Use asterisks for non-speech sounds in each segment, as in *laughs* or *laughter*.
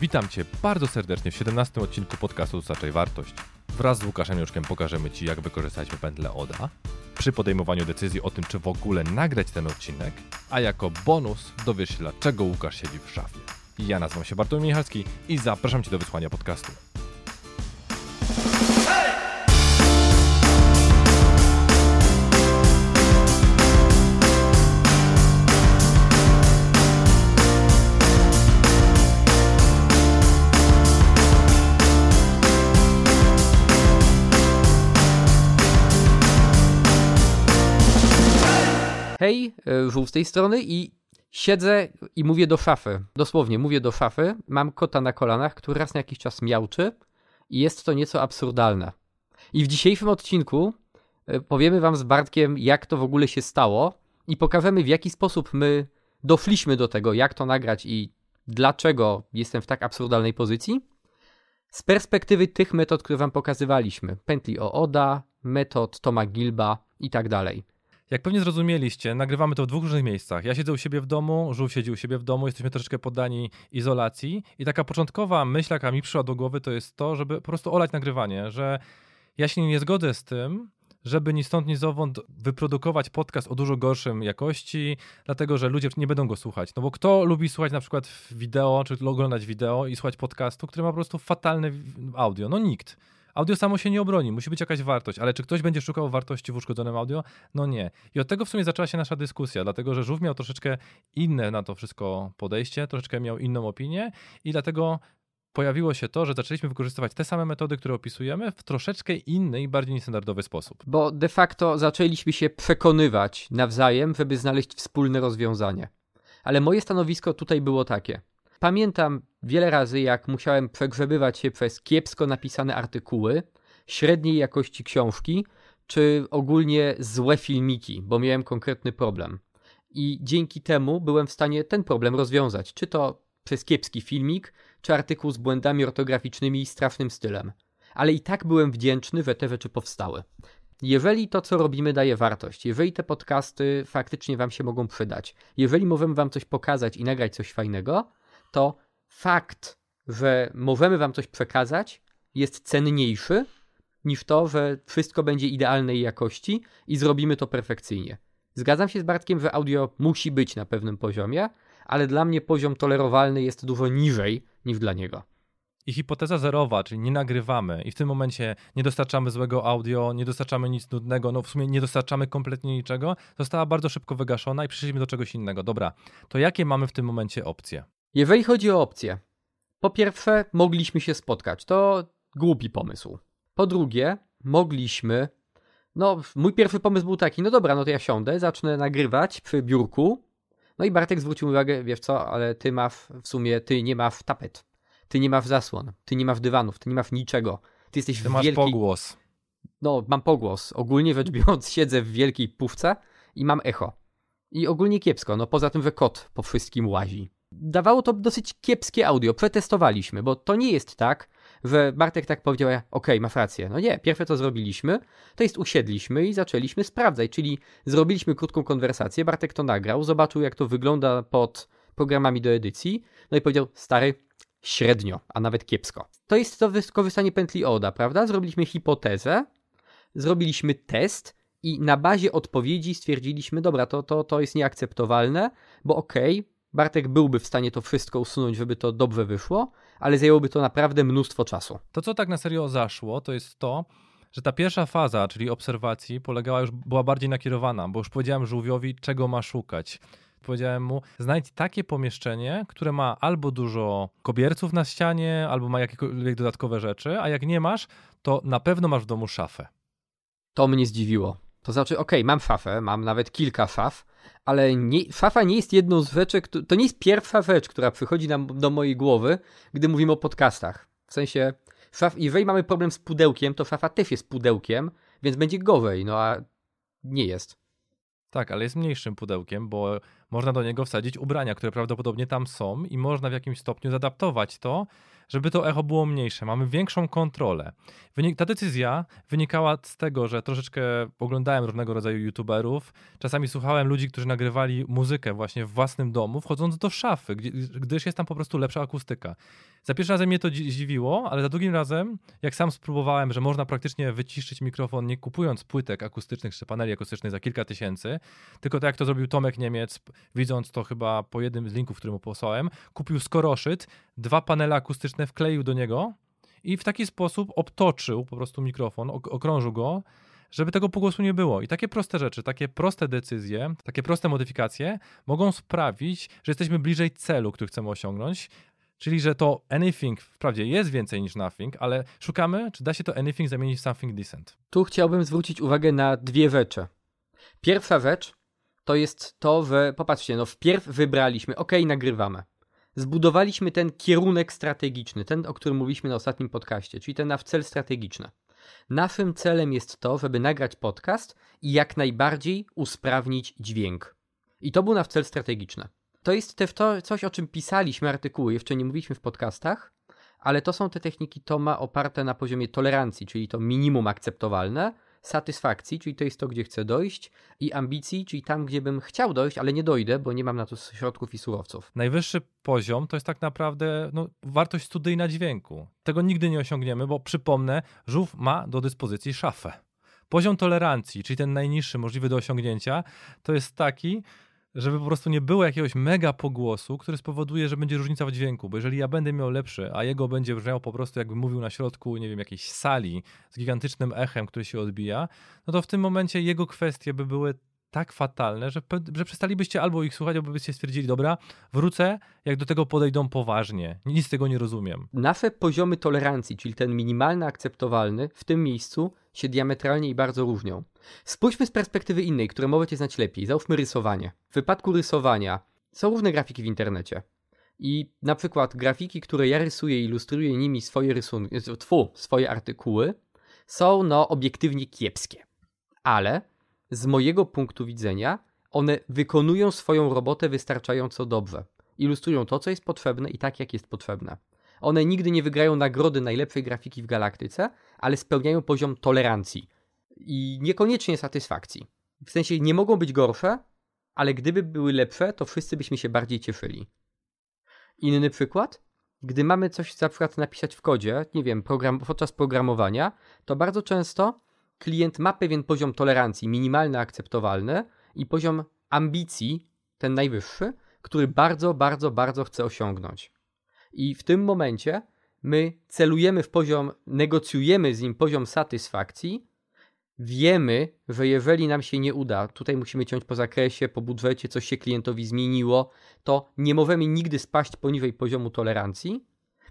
Witam Cię bardzo serdecznie w 17 odcinku podcastu Dostarczaj Wartość. Wraz z Łukaszem Juszkiem pokażemy Ci, jak wykorzystać pętlę ODA przy podejmowaniu decyzji o tym, czy w ogóle nagrać ten odcinek, a jako bonus dowiesz się, dlaczego Łukasz siedzi w szafie. Ja nazywam się Bartłomiej Michalski i zapraszam Cię do wysłania podcastu. Hej, e, tej strony i siedzę i mówię do szafy. Dosłownie mówię do szafy. Mam kota na kolanach, który raz na jakiś czas miałczy i jest to nieco absurdalne. I w dzisiejszym odcinku e, powiemy wam z Bartkiem, jak to w ogóle się stało i pokażemy, w jaki sposób my doszliśmy do tego, jak to nagrać i dlaczego jestem w tak absurdalnej pozycji. Z perspektywy tych metod, które wam pokazywaliśmy. Pętli Oda, metod Toma Gilba i tak dalej. Jak pewnie zrozumieliście, nagrywamy to w dwóch różnych miejscach. Ja siedzę u siebie w domu, Żółw siedzi u siebie w domu, jesteśmy troszeczkę poddani izolacji i taka początkowa myśl, jaka mi przyszła do głowy, to jest to, żeby po prostu olać nagrywanie, że ja się nie zgodzę z tym, żeby ni stąd, ni zowąd wyprodukować podcast o dużo gorszym jakości, dlatego że ludzie nie będą go słuchać. No bo kto lubi słuchać na przykład wideo, czy oglądać wideo i słuchać podcastu, który ma po prostu fatalne audio? No nikt. Audio samo się nie obroni, musi być jakaś wartość, ale czy ktoś będzie szukał wartości w uszkodzonym audio? No nie. I od tego w sumie zaczęła się nasza dyskusja, dlatego że Żółw miał troszeczkę inne na to wszystko podejście, troszeczkę miał inną opinię i dlatego pojawiło się to, że zaczęliśmy wykorzystywać te same metody, które opisujemy, w troszeczkę inny i bardziej niestandardowy sposób. Bo de facto zaczęliśmy się przekonywać nawzajem, żeby znaleźć wspólne rozwiązanie. Ale moje stanowisko tutaj było takie. Pamiętam wiele razy, jak musiałem przegrzebywać się przez kiepsko napisane artykuły, średniej jakości książki, czy ogólnie złe filmiki, bo miałem konkretny problem. I dzięki temu byłem w stanie ten problem rozwiązać, czy to przez kiepski filmik, czy artykuł z błędami ortograficznymi i strasznym stylem. Ale i tak byłem wdzięczny, że te rzeczy powstały. Jeżeli to, co robimy, daje wartość, jeżeli te podcasty faktycznie Wam się mogą przydać, jeżeli możemy Wam coś pokazać i nagrać coś fajnego, to fakt, że możemy wam coś przekazać, jest cenniejszy niż to, że wszystko będzie idealnej jakości i zrobimy to perfekcyjnie. Zgadzam się z Bartkiem, że audio musi być na pewnym poziomie, ale dla mnie poziom tolerowalny jest dużo niżej niż dla niego. I hipoteza zerowa, czyli nie nagrywamy i w tym momencie nie dostarczamy złego audio, nie dostarczamy nic nudnego, no w sumie nie dostarczamy kompletnie niczego, została bardzo szybko wygaszona i przeszliśmy do czegoś innego. Dobra, to jakie mamy w tym momencie opcje? Jeżeli chodzi o opcje, po pierwsze, mogliśmy się spotkać. To głupi pomysł. Po drugie, mogliśmy. No, mój pierwszy pomysł był taki: no dobra, no to ja siądę, zacznę nagrywać przy biurku. No i Bartek zwrócił uwagę, wiesz co, ale ty masz w sumie, ty nie masz tapet, ty nie masz zasłon, ty nie masz dywanów, ty nie masz niczego. Ty jesteś ty w masz wielkiej... pogłos. No, mam pogłos. Ogólnie rzecz biorąc, *laughs* siedzę w wielkiej pówce i mam echo. I ogólnie kiepsko, no poza tym, że kot po wszystkim łazi dawało to dosyć kiepskie audio. Przetestowaliśmy, bo to nie jest tak, że Bartek tak powiedział, okej, okay, masz rację. No nie, pierwsze co zrobiliśmy, to jest usiedliśmy i zaczęliśmy sprawdzać, czyli zrobiliśmy krótką konwersację, Bartek to nagrał, zobaczył jak to wygląda pod programami do edycji, no i powiedział, stary, średnio, a nawet kiepsko. To jest to wykorzystanie pętli ODA, prawda? Zrobiliśmy hipotezę, zrobiliśmy test i na bazie odpowiedzi stwierdziliśmy, dobra, to, to, to jest nieakceptowalne, bo okej, okay, Bartek byłby w stanie to wszystko usunąć, żeby to dobrze wyszło, ale zajęłoby to naprawdę mnóstwo czasu. To, co tak na serio zaszło, to jest to, że ta pierwsza faza, czyli obserwacji, polegała już, była bardziej nakierowana, bo już powiedziałem żółwiowi, czego ma szukać. Powiedziałem mu, znajdź takie pomieszczenie, które ma albo dużo kobierców na ścianie, albo ma jakiekolwiek dodatkowe rzeczy, a jak nie masz, to na pewno masz w domu szafę. To mnie zdziwiło. To znaczy, okej, okay, mam szafę, mam nawet kilka szaf, ale nie, szafa nie jest jedną z rzeczy, to nie jest pierwsza rzecz, która przychodzi nam do mojej głowy, gdy mówimy o podcastach. W sensie, szaf, jeżeli mamy problem z pudełkiem, to szafa też jest pudełkiem, więc będzie gowej, no a nie jest. Tak, ale jest mniejszym pudełkiem, bo można do niego wsadzić ubrania, które prawdopodobnie tam są i można w jakimś stopniu zadaptować to, żeby to echo było mniejsze, mamy większą kontrolę. Wynik, ta decyzja wynikała z tego, że troszeczkę oglądałem różnego rodzaju youtuberów, czasami słuchałem ludzi, którzy nagrywali muzykę właśnie w własnym domu, wchodząc do szafy, gdyż jest tam po prostu lepsza akustyka. Za pierwszym razem mnie to zdziwiło, ale za drugim razem, jak sam spróbowałem, że można praktycznie wyciszyć mikrofon nie kupując płytek akustycznych czy paneli akustycznych za kilka tysięcy, tylko tak jak to zrobił Tomek Niemiec, widząc to chyba po jednym z linków, który mu posłałem, kupił skoroszyt, dwa panele akustyczne wkleił do niego i w taki sposób obtoczył po prostu mikrofon, okrążył go, żeby tego pogłosu nie było. I takie proste rzeczy, takie proste decyzje, takie proste modyfikacje mogą sprawić, że jesteśmy bliżej celu, który chcemy osiągnąć. Czyli, że to anything wprawdzie jest więcej niż nothing, ale szukamy, czy da się to anything zamienić w something decent. Tu chciałbym zwrócić uwagę na dwie rzeczy. Pierwsza rzecz to jest to, że popatrzcie, no wpierw wybraliśmy, ok, nagrywamy. Zbudowaliśmy ten kierunek strategiczny, ten, o którym mówiliśmy na ostatnim podcaście, czyli ten nasz cel strategiczny. Naszym celem jest to, żeby nagrać podcast i jak najbardziej usprawnić dźwięk. I to był nasz cel strategiczny. To jest też to, coś, o czym pisaliśmy artykuły, jeszcze nie mówiliśmy w podcastach, ale to są te techniki Toma oparte na poziomie tolerancji, czyli to minimum akceptowalne, satysfakcji, czyli to jest to, gdzie chcę dojść, i ambicji, czyli tam, gdzie bym chciał dojść, ale nie dojdę, bo nie mam na to środków i surowców. Najwyższy poziom to jest tak naprawdę no, wartość studyjna dźwięku. Tego nigdy nie osiągniemy, bo przypomnę, żółw ma do dyspozycji szafę. Poziom tolerancji, czyli ten najniższy możliwy do osiągnięcia, to jest taki, żeby po prostu nie było jakiegoś mega pogłosu, który spowoduje, że będzie różnica w dźwięku, bo jeżeli ja będę miał lepszy, a jego będzie brzmiał po prostu jakby mówił na środku, nie wiem, jakiejś sali z gigantycznym echem, który się odbija, no to w tym momencie jego kwestie by były tak fatalne, że, że przestalibyście albo ich słuchać, albo byście stwierdzili, dobra, wrócę, jak do tego podejdą poważnie. Nic z tego nie rozumiem. Nasze poziomy tolerancji, czyli ten minimalny akceptowalny, w tym miejscu się diametralnie i bardzo różnią. Spójrzmy z perspektywy innej, które możecie znać lepiej. Załóżmy rysowanie. W wypadku rysowania są różne grafiki w internecie. I na przykład grafiki, które ja rysuję i ilustruję nimi swoje rysunki, swoje artykuły, są no obiektywnie kiepskie. Ale z mojego punktu widzenia one wykonują swoją robotę wystarczająco dobrze. Ilustrują to, co jest potrzebne i tak, jak jest potrzebne. One nigdy nie wygrają nagrody najlepszej grafiki w galaktyce, ale spełniają poziom tolerancji i niekoniecznie satysfakcji. W sensie nie mogą być gorsze, ale gdyby były lepsze, to wszyscy byśmy się bardziej cieszyli. Inny przykład? Gdy mamy coś na przykład napisać w kodzie, nie wiem, program, podczas programowania, to bardzo często klient ma pewien poziom tolerancji, minimalny, akceptowalny i poziom ambicji, ten najwyższy, który bardzo, bardzo, bardzo chce osiągnąć. I w tym momencie my celujemy w poziom, negocjujemy z nim poziom satysfakcji, wiemy, że jeżeli nam się nie uda, tutaj musimy ciąć po zakresie, po budżecie, coś się klientowi zmieniło, to nie możemy nigdy spaść poniżej poziomu tolerancji,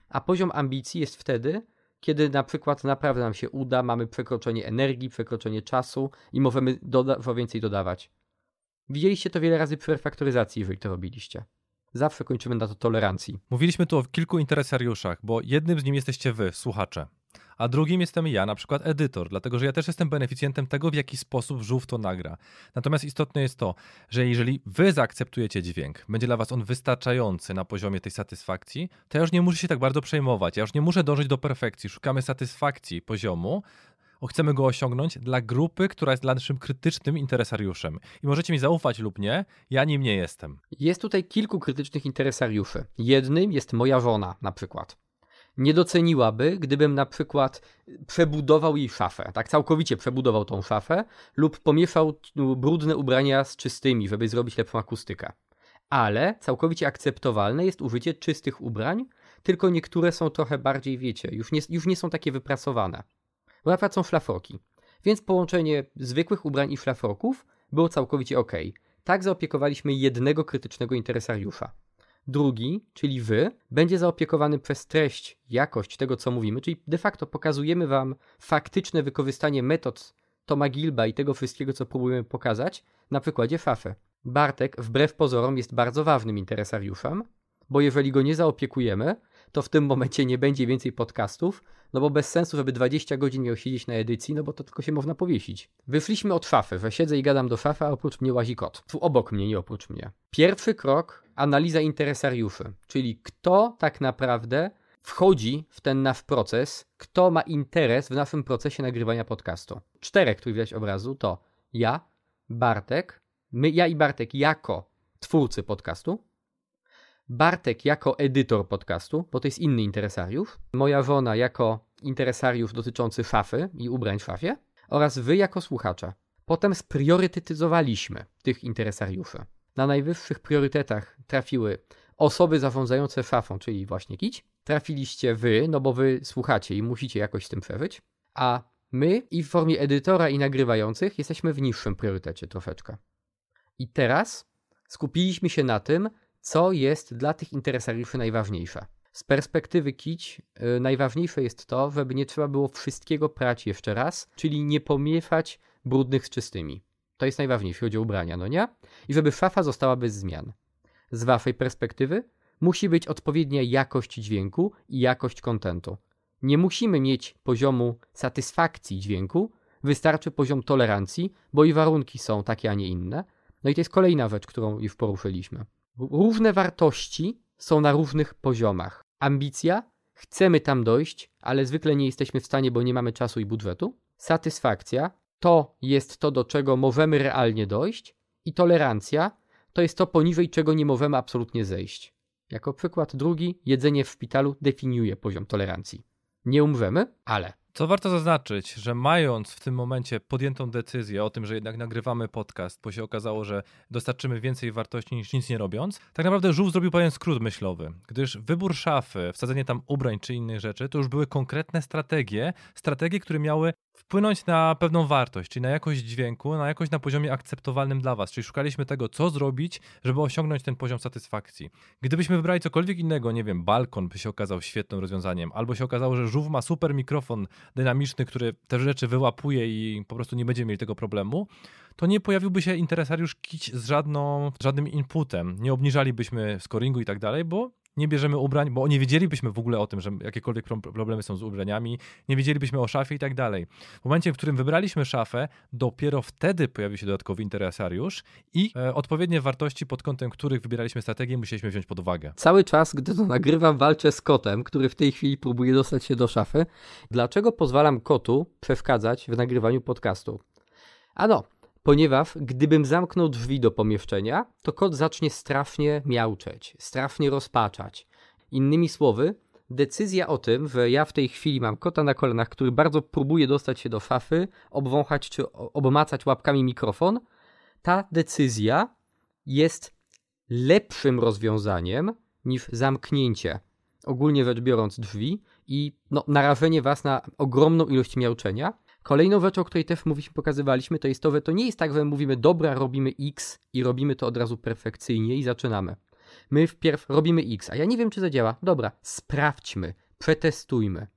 a poziom ambicji jest wtedy, kiedy na przykład naprawdę nam się uda, mamy przekroczenie energii, przekroczenie czasu i możemy doda- więcej dodawać. Widzieliście to wiele razy przy refaktoryzacji, jeżeli to robiliście. Zawsze kończymy na to tolerancji. Mówiliśmy tu o kilku interesariuszach, bo jednym z nich jesteście wy, słuchacze a drugim jestem ja, na przykład edytor, dlatego że ja też jestem beneficjentem tego, w jaki sposób żółw to nagra. Natomiast istotne jest to, że jeżeli wy zaakceptujecie dźwięk, będzie dla was on wystarczający na poziomie tej satysfakcji, to ja już nie muszę się tak bardzo przejmować, ja już nie muszę dążyć do perfekcji, szukamy satysfakcji poziomu, chcemy go osiągnąć dla grupy, która jest dla naszym krytycznym interesariuszem. I możecie mi zaufać lub nie, ja nim nie jestem. Jest tutaj kilku krytycznych interesariuszy. Jednym jest moja żona na przykład nie doceniłaby, gdybym na przykład przebudował jej szafę, tak całkowicie przebudował tą szafę lub pomieszał brudne ubrania z czystymi, żeby zrobić lepszą akustykę. Ale całkowicie akceptowalne jest użycie czystych ubrań, tylko niektóre są trochę bardziej, wiecie, już nie, już nie są takie wypracowane. Bo są szlafroki. Więc połączenie zwykłych ubrań i szlafroków było całkowicie ok. Tak zaopiekowaliśmy jednego krytycznego interesariusza. Drugi, czyli wy, będzie zaopiekowany przez treść, jakość tego, co mówimy, czyli de facto pokazujemy wam faktyczne wykorzystanie metod Toma Gilba i tego wszystkiego, co próbujemy pokazać na przykładzie Fafy. Bartek, wbrew pozorom, jest bardzo ważnym interesariuszem, bo jeżeli go nie zaopiekujemy, to w tym momencie nie będzie więcej podcastów, no bo bez sensu, żeby 20 godzin miał siedzieć na edycji, no bo to tylko się można powiesić. Wyszliśmy od szafy, że siedzę i gadam do szafy, a oprócz mnie łazi kot. Tu obok mnie, nie oprócz mnie. Pierwszy krok, analiza interesariuszy, czyli kto tak naprawdę wchodzi w ten nasz proces, kto ma interes w naszym procesie nagrywania podcastu. Czterech, których widać obrazu, to ja, Bartek, my, ja i Bartek jako twórcy podcastu, Bartek jako edytor podcastu, bo to jest inny interesariusz, moja żona jako interesariusz dotyczący szafy i ubrań w szafie oraz wy jako słuchacze. Potem spriorytetyzowaliśmy tych interesariuszy. Na najwyższych priorytetach trafiły osoby zarządzające szafą, czyli właśnie kić. Trafiliście wy, no bo wy słuchacie i musicie jakoś z tym przeżyć. A my i w formie edytora i nagrywających jesteśmy w niższym priorytecie troszeczkę. I teraz skupiliśmy się na tym, co jest dla tych interesariuszy najważniejsze. Z perspektywy kić yy, najważniejsze jest to, żeby nie trzeba było wszystkiego prać jeszcze raz, czyli nie pomieszać brudnych z czystymi. To jest najważniejsze, chodzi o ubrania, no nie? I żeby szafa została bez zmian. Z waszej perspektywy musi być odpowiednia jakość dźwięku i jakość kontentu. Nie musimy mieć poziomu satysfakcji dźwięku, wystarczy poziom tolerancji, bo i warunki są takie, a nie inne. No i to jest kolejna rzecz, którą już poruszyliśmy. Różne wartości są na różnych poziomach. Ambicja, chcemy tam dojść, ale zwykle nie jesteśmy w stanie, bo nie mamy czasu i budżetu. Satysfakcja, to jest to, do czego możemy realnie dojść, i tolerancja to jest to, poniżej czego nie możemy absolutnie zejść. Jako przykład drugi, jedzenie w szpitalu definiuje poziom tolerancji. Nie umrzemy, ale. Co warto zaznaczyć, że mając w tym momencie podjętą decyzję o tym, że jednak nagrywamy podcast, bo się okazało, że dostarczymy więcej wartości niż nic nie robiąc, tak naprawdę żółw zrobił pewien skrót myślowy, gdyż wybór szafy, wsadzenie tam ubrań czy innych rzeczy, to już były konkretne strategie, strategie, które miały wpłynąć na pewną wartość, czyli na jakość dźwięku, na jakość na poziomie akceptowalnym dla Was. Czyli szukaliśmy tego, co zrobić, żeby osiągnąć ten poziom satysfakcji. Gdybyśmy wybrali cokolwiek innego, nie wiem, balkon by się okazał świetnym rozwiązaniem, albo się okazało, że żółw ma super mikrofon dynamiczny, który te rzeczy wyłapuje i po prostu nie będziemy mieli tego problemu, to nie pojawiłby się interesariusz kić z żadną, żadnym inputem. Nie obniżalibyśmy scoringu i tak dalej, bo nie bierzemy ubrań, bo nie wiedzielibyśmy w ogóle o tym, że jakiekolwiek problemy są z ubraniami, nie wiedzielibyśmy o szafie i tak dalej. W momencie, w którym wybraliśmy szafę, dopiero wtedy pojawił się dodatkowy interesariusz i e, odpowiednie wartości, pod kątem których wybieraliśmy strategię, musieliśmy wziąć pod uwagę. Cały czas, gdy to nagrywam, walczę z kotem, który w tej chwili próbuje dostać się do szafy. Dlaczego pozwalam kotu przeszkadzać w nagrywaniu podcastu? Ano, ponieważ gdybym zamknął drzwi do pomieszczenia, to kot zacznie strasznie miauczeć, strasznie rozpaczać. Innymi słowy, decyzja o tym, że ja w tej chwili mam kota na kolanach, który bardzo próbuje dostać się do szafy, obwąchać czy obmacać łapkami mikrofon, ta decyzja jest lepszym rozwiązaniem niż zamknięcie, ogólnie rzecz biorąc, drzwi i no, narażenie was na ogromną ilość miauczenia, Kolejną rzeczą, o której też mówiliśmy, pokazywaliśmy, to jest to, że to nie jest tak, że mówimy, dobra, robimy X i robimy to od razu perfekcyjnie i zaczynamy. My wpierw robimy X, a ja nie wiem, czy zadziała. Dobra, sprawdźmy, przetestujmy.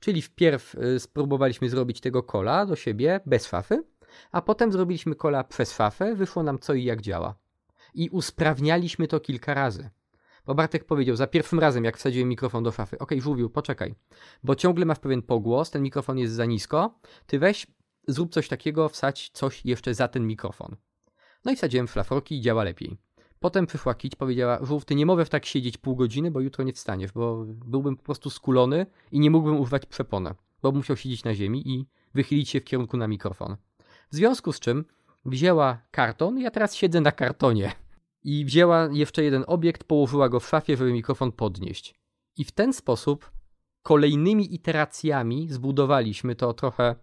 Czyli wpierw y, spróbowaliśmy zrobić tego kola do siebie bez fafy, a potem zrobiliśmy kola przez fafę, wyszło nam co i jak działa. I usprawnialiśmy to kilka razy. Bo Bartek powiedział za pierwszym razem, jak wsadziłem mikrofon do szafy, okej, okay, żółwiu, poczekaj, bo ciągle masz pewien pogłos, ten mikrofon jest za nisko, ty weź, zrób coś takiego, wsadź coś jeszcze za ten mikrofon. No i wsadziłem flaforki i działa lepiej. Potem przyszła Kić, powiedziała, żółw, ty nie mogę tak siedzieć pół godziny, bo jutro nie wstaniesz, bo byłbym po prostu skulony i nie mógłbym używać przepony, bo musiał siedzieć na ziemi i wychylić się w kierunku na mikrofon. W związku z czym wzięła karton, ja teraz siedzę na kartonie i wzięła jeszcze jeden obiekt, położyła go w szafie, żeby mikrofon podnieść. I w ten sposób kolejnymi iteracjami zbudowaliśmy to trochę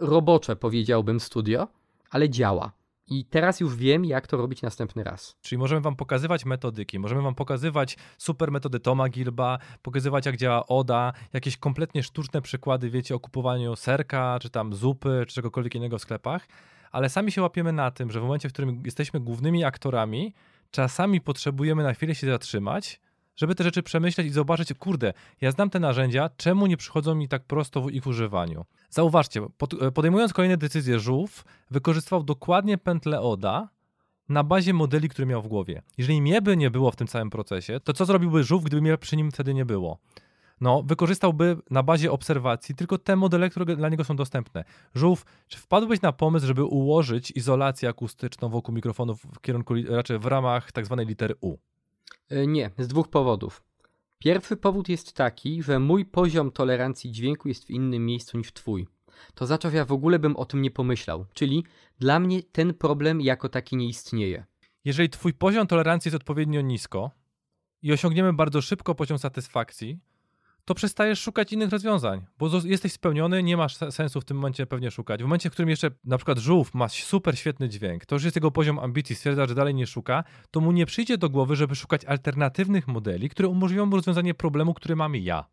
robocze, powiedziałbym, studio, ale działa. I teraz już wiem, jak to robić następny raz. Czyli możemy wam pokazywać metodyki, możemy wam pokazywać super metody Toma Gilba, pokazywać jak działa Oda, jakieś kompletnie sztuczne przykłady, wiecie, o kupowaniu serka, czy tam zupy, czy czegokolwiek innego w sklepach, ale sami się łapiemy na tym, że w momencie, w którym jesteśmy głównymi aktorami, czasami potrzebujemy na chwilę się zatrzymać, żeby te rzeczy przemyśleć i zobaczyć, kurde, ja znam te narzędzia, czemu nie przychodzą mi tak prosto w ich używaniu. Zauważcie, podejmując kolejne decyzje, żółw wykorzystywał dokładnie pętlę ODA na bazie modeli, które miał w głowie. Jeżeli mnie by nie było w tym całym procesie, to co zrobiłby żółw, gdyby mnie przy nim wtedy nie było? No, wykorzystałby na bazie obserwacji tylko te modele, które dla niego są dostępne. Żółw, czy wpadłbyś na pomysł, żeby ułożyć izolację akustyczną wokół mikrofonów w kierunku, raczej w ramach tak zwanej litery U? E, nie, z dwóch powodów. Pierwszy powód jest taki, że mój poziom tolerancji dźwięku jest w innym miejscu niż twój. To znaczy, że ja w ogóle bym o tym nie pomyślał. Czyli dla mnie ten problem jako taki nie istnieje. Jeżeli twój poziom tolerancji jest odpowiednio nisko i osiągniemy bardzo szybko poziom satysfakcji, to przestajesz szukać innych rozwiązań, bo jesteś spełniony, nie masz sensu w tym momencie pewnie szukać. W momencie, w którym jeszcze na przykład żółw ma super świetny dźwięk, to już jest jego poziom ambicji, stwierdza, że dalej nie szuka, to mu nie przyjdzie do głowy, żeby szukać alternatywnych modeli, które umożliwią mu rozwiązanie problemu, który mamy ja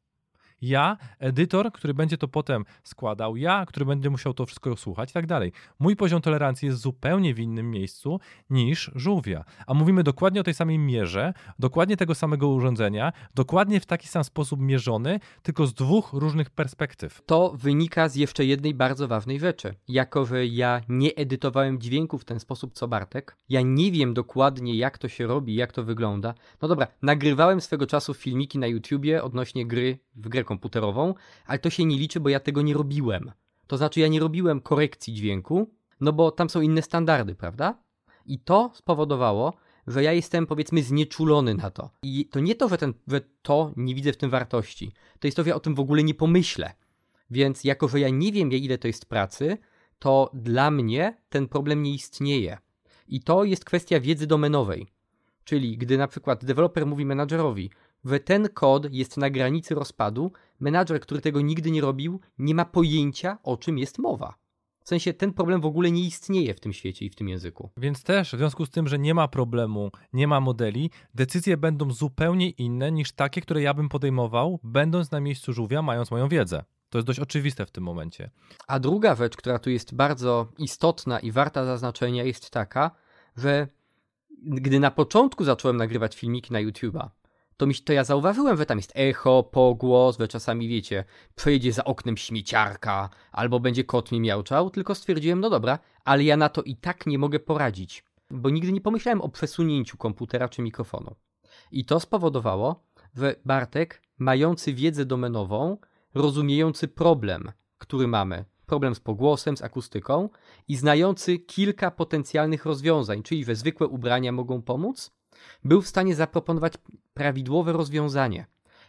ja, edytor, który będzie to potem składał, ja, który będzie musiał to wszystko słuchać i tak dalej. Mój poziom tolerancji jest zupełnie w innym miejscu niż żółwia. A mówimy dokładnie o tej samej mierze, dokładnie tego samego urządzenia, dokładnie w taki sam sposób mierzony, tylko z dwóch różnych perspektyw. To wynika z jeszcze jednej bardzo ważnej rzeczy. Jako, że ja nie edytowałem dźwięku w ten sposób co Bartek, ja nie wiem dokładnie jak to się robi, jak to wygląda. No dobra, nagrywałem swego czasu filmiki na YouTubie odnośnie gry w grę komputerową, ale to się nie liczy, bo ja tego nie robiłem. To znaczy, ja nie robiłem korekcji dźwięku, no bo tam są inne standardy, prawda? I to spowodowało, że ja jestem powiedzmy znieczulony na to. I to nie to, że, ten, że to nie widzę w tym wartości, to jest to, że ja o tym w ogóle nie pomyślę. Więc jako, że ja nie wiem, ile to jest pracy, to dla mnie ten problem nie istnieje. I to jest kwestia wiedzy domenowej. Czyli gdy na przykład deweloper mówi menadżerowi, że ten kod jest na granicy rozpadu, menadżer, który tego nigdy nie robił, nie ma pojęcia, o czym jest mowa. W sensie ten problem w ogóle nie istnieje w tym świecie i w tym języku. Więc też w związku z tym, że nie ma problemu, nie ma modeli, decyzje będą zupełnie inne niż takie, które ja bym podejmował, będąc na miejscu żółwia, mając moją wiedzę. To jest dość oczywiste w tym momencie. A druga rzecz, która tu jest bardzo istotna i warta zaznaczenia, jest taka, że gdy na początku zacząłem nagrywać filmiki na YouTube'a, to, mi, to ja zauważyłem, że tam jest echo, pogłos, że czasami wiecie, przejedzie za oknem śmieciarka, albo będzie kot mi miałczał, tylko stwierdziłem, no dobra, ale ja na to i tak nie mogę poradzić, bo nigdy nie pomyślałem o przesunięciu komputera czy mikrofonu. I to spowodowało, że Bartek, mający wiedzę domenową, rozumiejący problem, który mamy, problem z pogłosem, z akustyką i znający kilka potencjalnych rozwiązań, czyli że zwykłe ubrania mogą pomóc, był w stanie zaproponować prawidłowe rozwiązanie,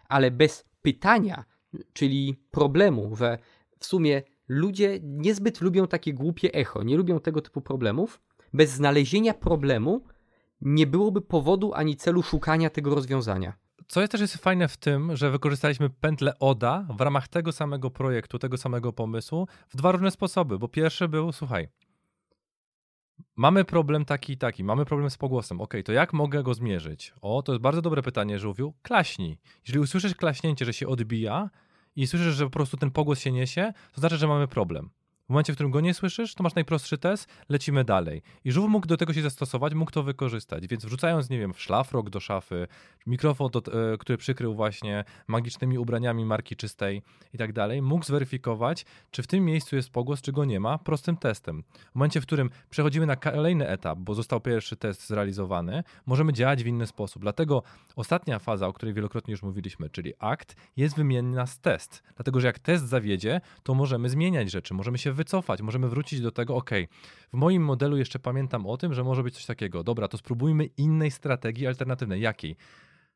ale bez pytania, czyli problemu, że w sumie ludzie niezbyt lubią takie głupie echo, nie lubią tego typu problemów, bez znalezienia problemu nie byłoby powodu ani celu szukania tego rozwiązania. Co jest też jest fajne w tym, że wykorzystaliśmy pętlę ODA w ramach tego samego projektu, tego samego pomysłu w dwa różne sposoby, bo pierwszy był, słuchaj, Mamy problem taki i taki, mamy problem z pogłosem. Ok, to jak mogę go zmierzyć? O, to jest bardzo dobre pytanie, żółwiu. Klaśnij. Jeżeli usłyszysz klaśnięcie, że się odbija i słyszysz, że po prostu ten pogłos się niesie, to znaczy, że mamy problem. W momencie, w którym go nie słyszysz, to masz najprostszy test, lecimy dalej. I żółw mógł do tego się zastosować, mógł to wykorzystać, więc wrzucając, nie wiem, szlafrok do szafy, mikrofon, do, e, który przykrył właśnie magicznymi ubraniami marki czystej i tak dalej, mógł zweryfikować, czy w tym miejscu jest pogłos, czy go nie ma, prostym testem. W momencie, w którym przechodzimy na kolejny etap, bo został pierwszy test zrealizowany, możemy działać w inny sposób. Dlatego ostatnia faza, o której wielokrotnie już mówiliśmy, czyli akt, jest wymienna z test. Dlatego, że jak test zawiedzie, to możemy zmieniać rzeczy, możemy się wycofać, możemy wrócić do tego, ok, w moim modelu jeszcze pamiętam o tym, że może być coś takiego. Dobra, to spróbujmy innej strategii alternatywnej. Jakiej?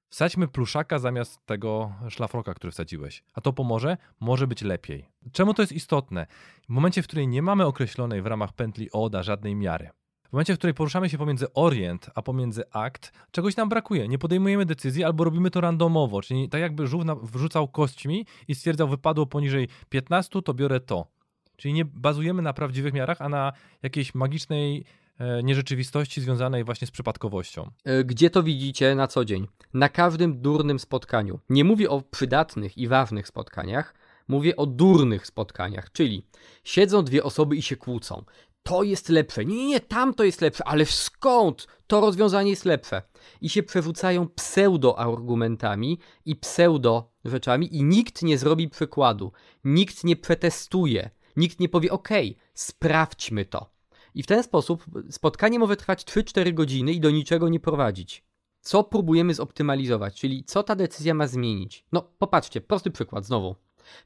Wsadźmy pluszaka zamiast tego szlafroka, który wsadziłeś. A to pomoże? Może być lepiej. Czemu to jest istotne? W momencie, w którym nie mamy określonej w ramach pętli ODA żadnej miary, w momencie, w której poruszamy się pomiędzy orient a pomiędzy akt, czegoś nam brakuje. Nie podejmujemy decyzji albo robimy to randomowo, czyli tak jakby żółw wrzucał kośćmi i stwierdzał, wypadło poniżej 15, to biorę to. Czyli nie bazujemy na prawdziwych miarach, a na jakiejś magicznej e, nierzeczywistości związanej właśnie z przypadkowością. E, gdzie to widzicie na co dzień? Na każdym durnym spotkaniu. Nie mówię o przydatnych i ważnych spotkaniach, mówię o durnych spotkaniach, czyli siedzą dwie osoby i się kłócą. To jest lepsze, nie, nie, tamto jest lepsze, ale skąd? To rozwiązanie jest lepsze. I się przerzucają pseudo-argumentami i pseudo-rzeczami i nikt nie zrobi przykładu, nikt nie przetestuje, Nikt nie powie, OK, sprawdźmy to. I w ten sposób spotkanie może trwać 3-4 godziny i do niczego nie prowadzić. Co próbujemy zoptymalizować, czyli co ta decyzja ma zmienić? No, popatrzcie, prosty przykład znowu.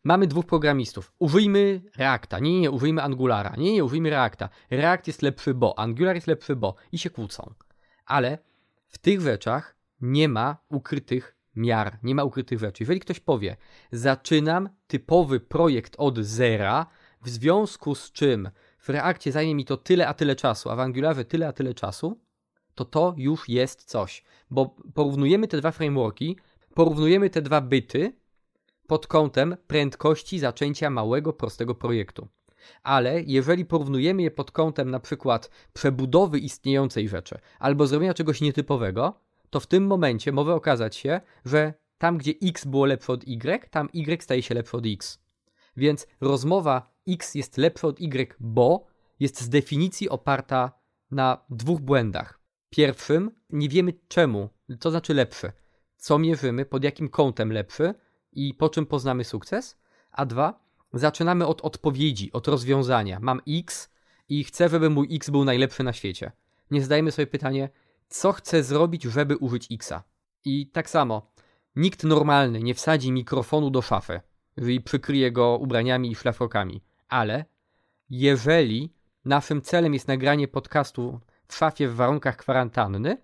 Mamy dwóch programistów. Użyjmy Reacta. Nie, nie, użyjmy Angulara. Nie, nie, użyjmy Reacta. React jest lepszy, bo Angular jest lepszy, bo i się kłócą. Ale w tych rzeczach nie ma ukrytych miar, nie ma ukrytych rzeczy. Jeżeli ktoś powie, zaczynam typowy projekt od zera, w związku z czym w reakcie zajmie mi to tyle a tyle czasu, a w Angularze tyle a tyle czasu, to to już jest coś. Bo porównujemy te dwa frameworki, porównujemy te dwa byty pod kątem prędkości zaczęcia małego, prostego projektu. Ale jeżeli porównujemy je pod kątem na przykład przebudowy istniejącej rzeczy albo zrobienia czegoś nietypowego, to w tym momencie może okazać się, że tam, gdzie x było lepsze od y, tam y staje się lepsze od x. Więc rozmowa x jest lepsze od y, bo jest z definicji oparta na dwóch błędach. Pierwszym, nie wiemy czemu, co znaczy lepszy, co mierzymy, pod jakim kątem lepszy i po czym poznamy sukces. A dwa, zaczynamy od odpowiedzi, od rozwiązania. Mam x i chcę, żeby mój x był najlepszy na świecie. Nie zdajemy sobie pytanie, co chcę zrobić, żeby użyć Xa. I tak samo, nikt normalny nie wsadzi mikrofonu do szafy i przykryje go ubraniami i szlafrokami, ale jeżeli naszym celem jest nagranie podcastu w szafie w warunkach kwarantanny,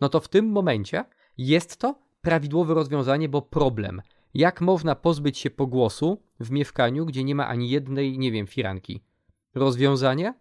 no to w tym momencie jest to prawidłowe rozwiązanie, bo problem. Jak można pozbyć się pogłosu w mieszkaniu, gdzie nie ma ani jednej, nie wiem, firanki? Rozwiązanie?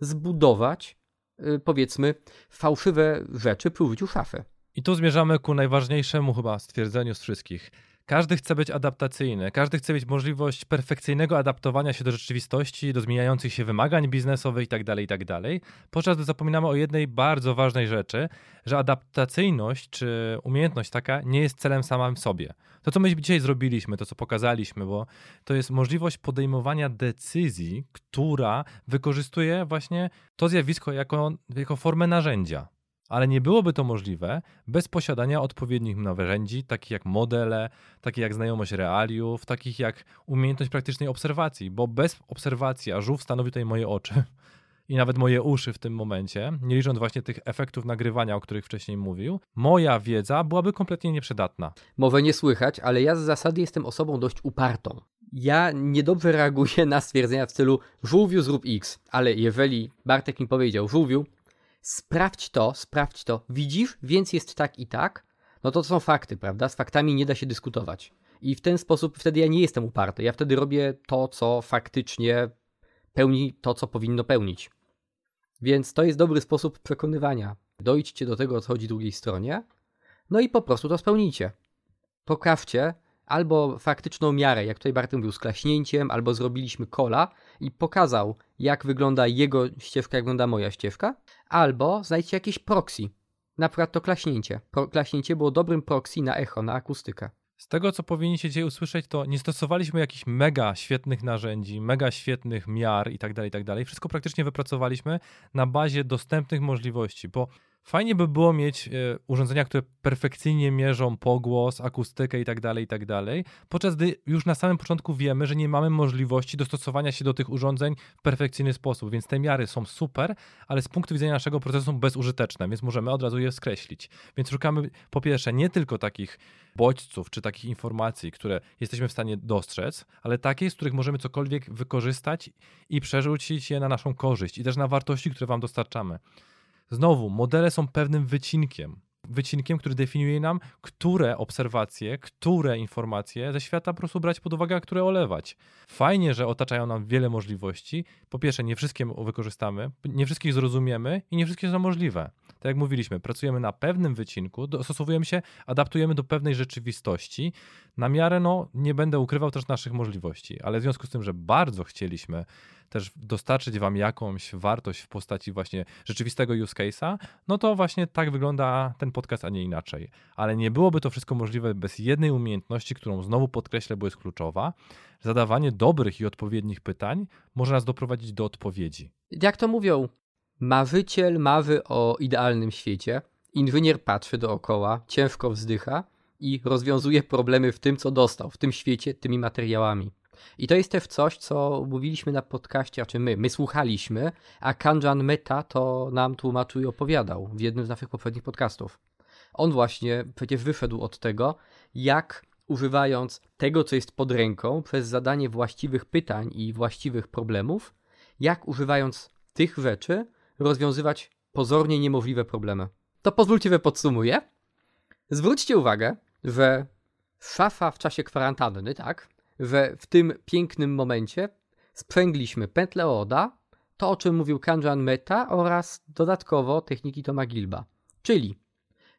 Zbudować Y, powiedzmy, fałszywe rzeczy przy użyciu szafy. I tu zmierzamy ku najważniejszemu chyba stwierdzeniu z wszystkich. Każdy chce być adaptacyjny, każdy chce mieć możliwość perfekcyjnego adaptowania się do rzeczywistości, do zmieniających się wymagań biznesowych itd., tak itd. Tak podczas gdy zapominamy o jednej bardzo ważnej rzeczy, że adaptacyjność czy umiejętność taka nie jest celem samym w sobie. To, co my dzisiaj zrobiliśmy, to, co pokazaliśmy, bo to jest możliwość podejmowania decyzji, która wykorzystuje właśnie to zjawisko jako, jako formę narzędzia. Ale nie byłoby to możliwe bez posiadania odpowiednich narzędzi, takich jak modele, takich jak znajomość realiów, takich jak umiejętność praktycznej obserwacji, bo bez obserwacji, a żółw stanowi tutaj moje oczy i nawet moje uszy w tym momencie, nie licząc właśnie tych efektów nagrywania, o których wcześniej mówił, moja wiedza byłaby kompletnie nieprzydatna. Mowę nie słychać, ale ja z zasady jestem osobą dość upartą. Ja niedobrze reaguję na stwierdzenia w stylu żółwiu zrób X, ale jeżeli Bartek mi powiedział żółwiu, sprawdź to, sprawdź to, widzisz, więc jest tak i tak, no to, to są fakty, prawda? Z faktami nie da się dyskutować. I w ten sposób wtedy ja nie jestem uparty. Ja wtedy robię to, co faktycznie pełni to, co powinno pełnić. Więc to jest dobry sposób przekonywania. Dojdźcie do tego, co chodzi drugiej stronie, no i po prostu to spełnijcie. Pokażcie, albo faktyczną miarę, jak tutaj Bartek mówił, z klaśnięciem, albo zrobiliśmy kola i pokazał, jak wygląda jego ścieżka, jak wygląda moja ścieżka, albo znajdźcie jakieś proxy. Na przykład to klaśnięcie. Pro, klaśnięcie było dobrym proxy na echo, na akustykę. Z tego, co powinniście dzisiaj usłyszeć, to nie stosowaliśmy jakichś mega świetnych narzędzi, mega świetnych miar i tak dalej, i tak dalej. Wszystko praktycznie wypracowaliśmy na bazie dostępnych możliwości, bo Fajnie by było mieć e, urządzenia, które perfekcyjnie mierzą pogłos, akustykę itd., tak itd., tak podczas gdy już na samym początku wiemy, że nie mamy możliwości dostosowania się do tych urządzeń w perfekcyjny sposób, więc te miary są super, ale z punktu widzenia naszego procesu są bezużyteczne, więc możemy od razu je skreślić. Więc szukamy po pierwsze nie tylko takich bodźców czy takich informacji, które jesteśmy w stanie dostrzec, ale takie, z których możemy cokolwiek wykorzystać i przerzucić je na naszą korzyść i też na wartości, które Wam dostarczamy. Znowu, modele są pewnym wycinkiem. Wycinkiem, który definiuje nam, które obserwacje, które informacje ze świata po prostu brać pod uwagę, a które olewać. Fajnie, że otaczają nam wiele możliwości. Po pierwsze, nie wszystkie wykorzystamy, nie wszystkich zrozumiemy i nie wszystkie są możliwe. Tak jak mówiliśmy, pracujemy na pewnym wycinku, dostosowujemy się, adaptujemy do pewnej rzeczywistości. Na miarę, no, nie będę ukrywał też naszych możliwości, ale w związku z tym, że bardzo chcieliśmy też dostarczyć Wam jakąś wartość w postaci właśnie rzeczywistego use case'a, no to właśnie tak wygląda ten podcast, a nie inaczej. Ale nie byłoby to wszystko możliwe bez jednej umiejętności, którą znowu podkreślę, bo jest kluczowa. Zadawanie dobrych i odpowiednich pytań może nas doprowadzić do odpowiedzi. Jak to mówią, marzyciel marzy o idealnym świecie, inżynier patrzy dookoła, ciężko wzdycha i rozwiązuje problemy w tym, co dostał, w tym świecie, tymi materiałami. I to jest też coś, co mówiliśmy na podcaście, a czy my, my słuchaliśmy, a Kanjan Meta to nam tłumaczył i opowiadał w jednym z naszych poprzednich podcastów. On właśnie przecież wyszedł od tego, jak używając tego, co jest pod ręką, przez zadanie właściwych pytań i właściwych problemów, jak używając tych rzeczy rozwiązywać pozornie niemożliwe problemy. To pozwólcie, że podsumuję. Zwróćcie uwagę, że szafa w czasie kwarantanny, tak, że w tym pięknym momencie sprzęgliśmy pętlę Oda, to o czym mówił Kanjan Meta oraz dodatkowo techniki Toma Gilba. Czyli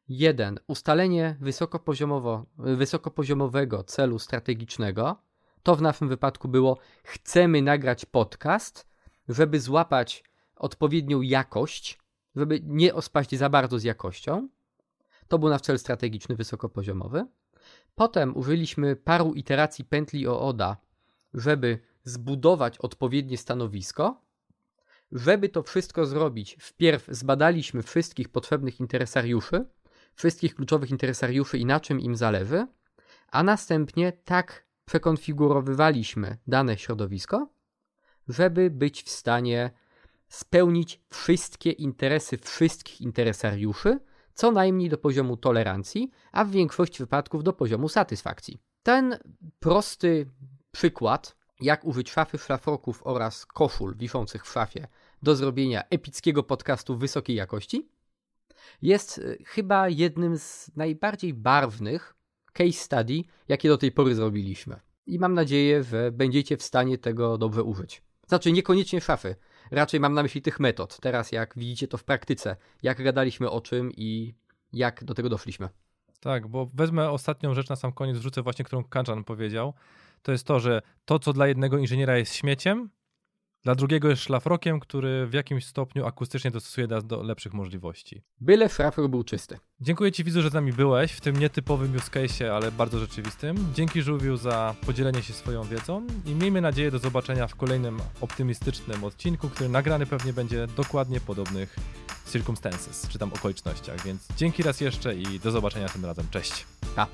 jeden Ustalenie wysokopoziomowo, wysokopoziomowego celu strategicznego. To w naszym wypadku było chcemy nagrać podcast, żeby złapać odpowiednią jakość, żeby nie ospaść za bardzo z jakością. To był nasz cel strategiczny wysokopoziomowy. Potem użyliśmy paru iteracji pętli OODA, żeby zbudować odpowiednie stanowisko. Żeby to wszystko zrobić, wpierw zbadaliśmy wszystkich potrzebnych interesariuszy, wszystkich kluczowych interesariuszy i na czym im zależy, a następnie tak przekonfigurowywaliśmy dane środowisko, żeby być w stanie spełnić wszystkie interesy wszystkich interesariuszy, co najmniej do poziomu tolerancji, a w większości wypadków do poziomu satysfakcji. Ten prosty przykład, jak użyć szafy szlafroków oraz koszul wiszących w szafie do zrobienia epickiego podcastu wysokiej jakości, jest y, chyba jednym z najbardziej barwnych case study, jakie do tej pory zrobiliśmy. I mam nadzieję, że będziecie w stanie tego dobrze użyć. Znaczy, niekoniecznie szafy. Raczej mam na myśli tych metod. Teraz, jak widzicie to w praktyce, jak gadaliśmy o czym i jak do tego doszliśmy. Tak, bo wezmę ostatnią rzecz na sam koniec, wrzucę właśnie, którą Kanchan powiedział. To jest to, że to, co dla jednego inżyniera jest śmieciem, dla drugiego jest szlafrokiem, który w jakimś stopniu akustycznie dostosuje nas do lepszych możliwości. Byle szlafrok był czysty. Dziękuję Ci, Wizu, że z nami byłeś w tym nietypowym use case, ale bardzo rzeczywistym. Dzięki Żółwiu za podzielenie się swoją wiedzą i miejmy nadzieję do zobaczenia w kolejnym optymistycznym odcinku, który nagrany pewnie będzie dokładnie podobnych circumstances, czy tam okolicznościach. Więc dzięki raz jeszcze i do zobaczenia tym razem. Cześć. Pa.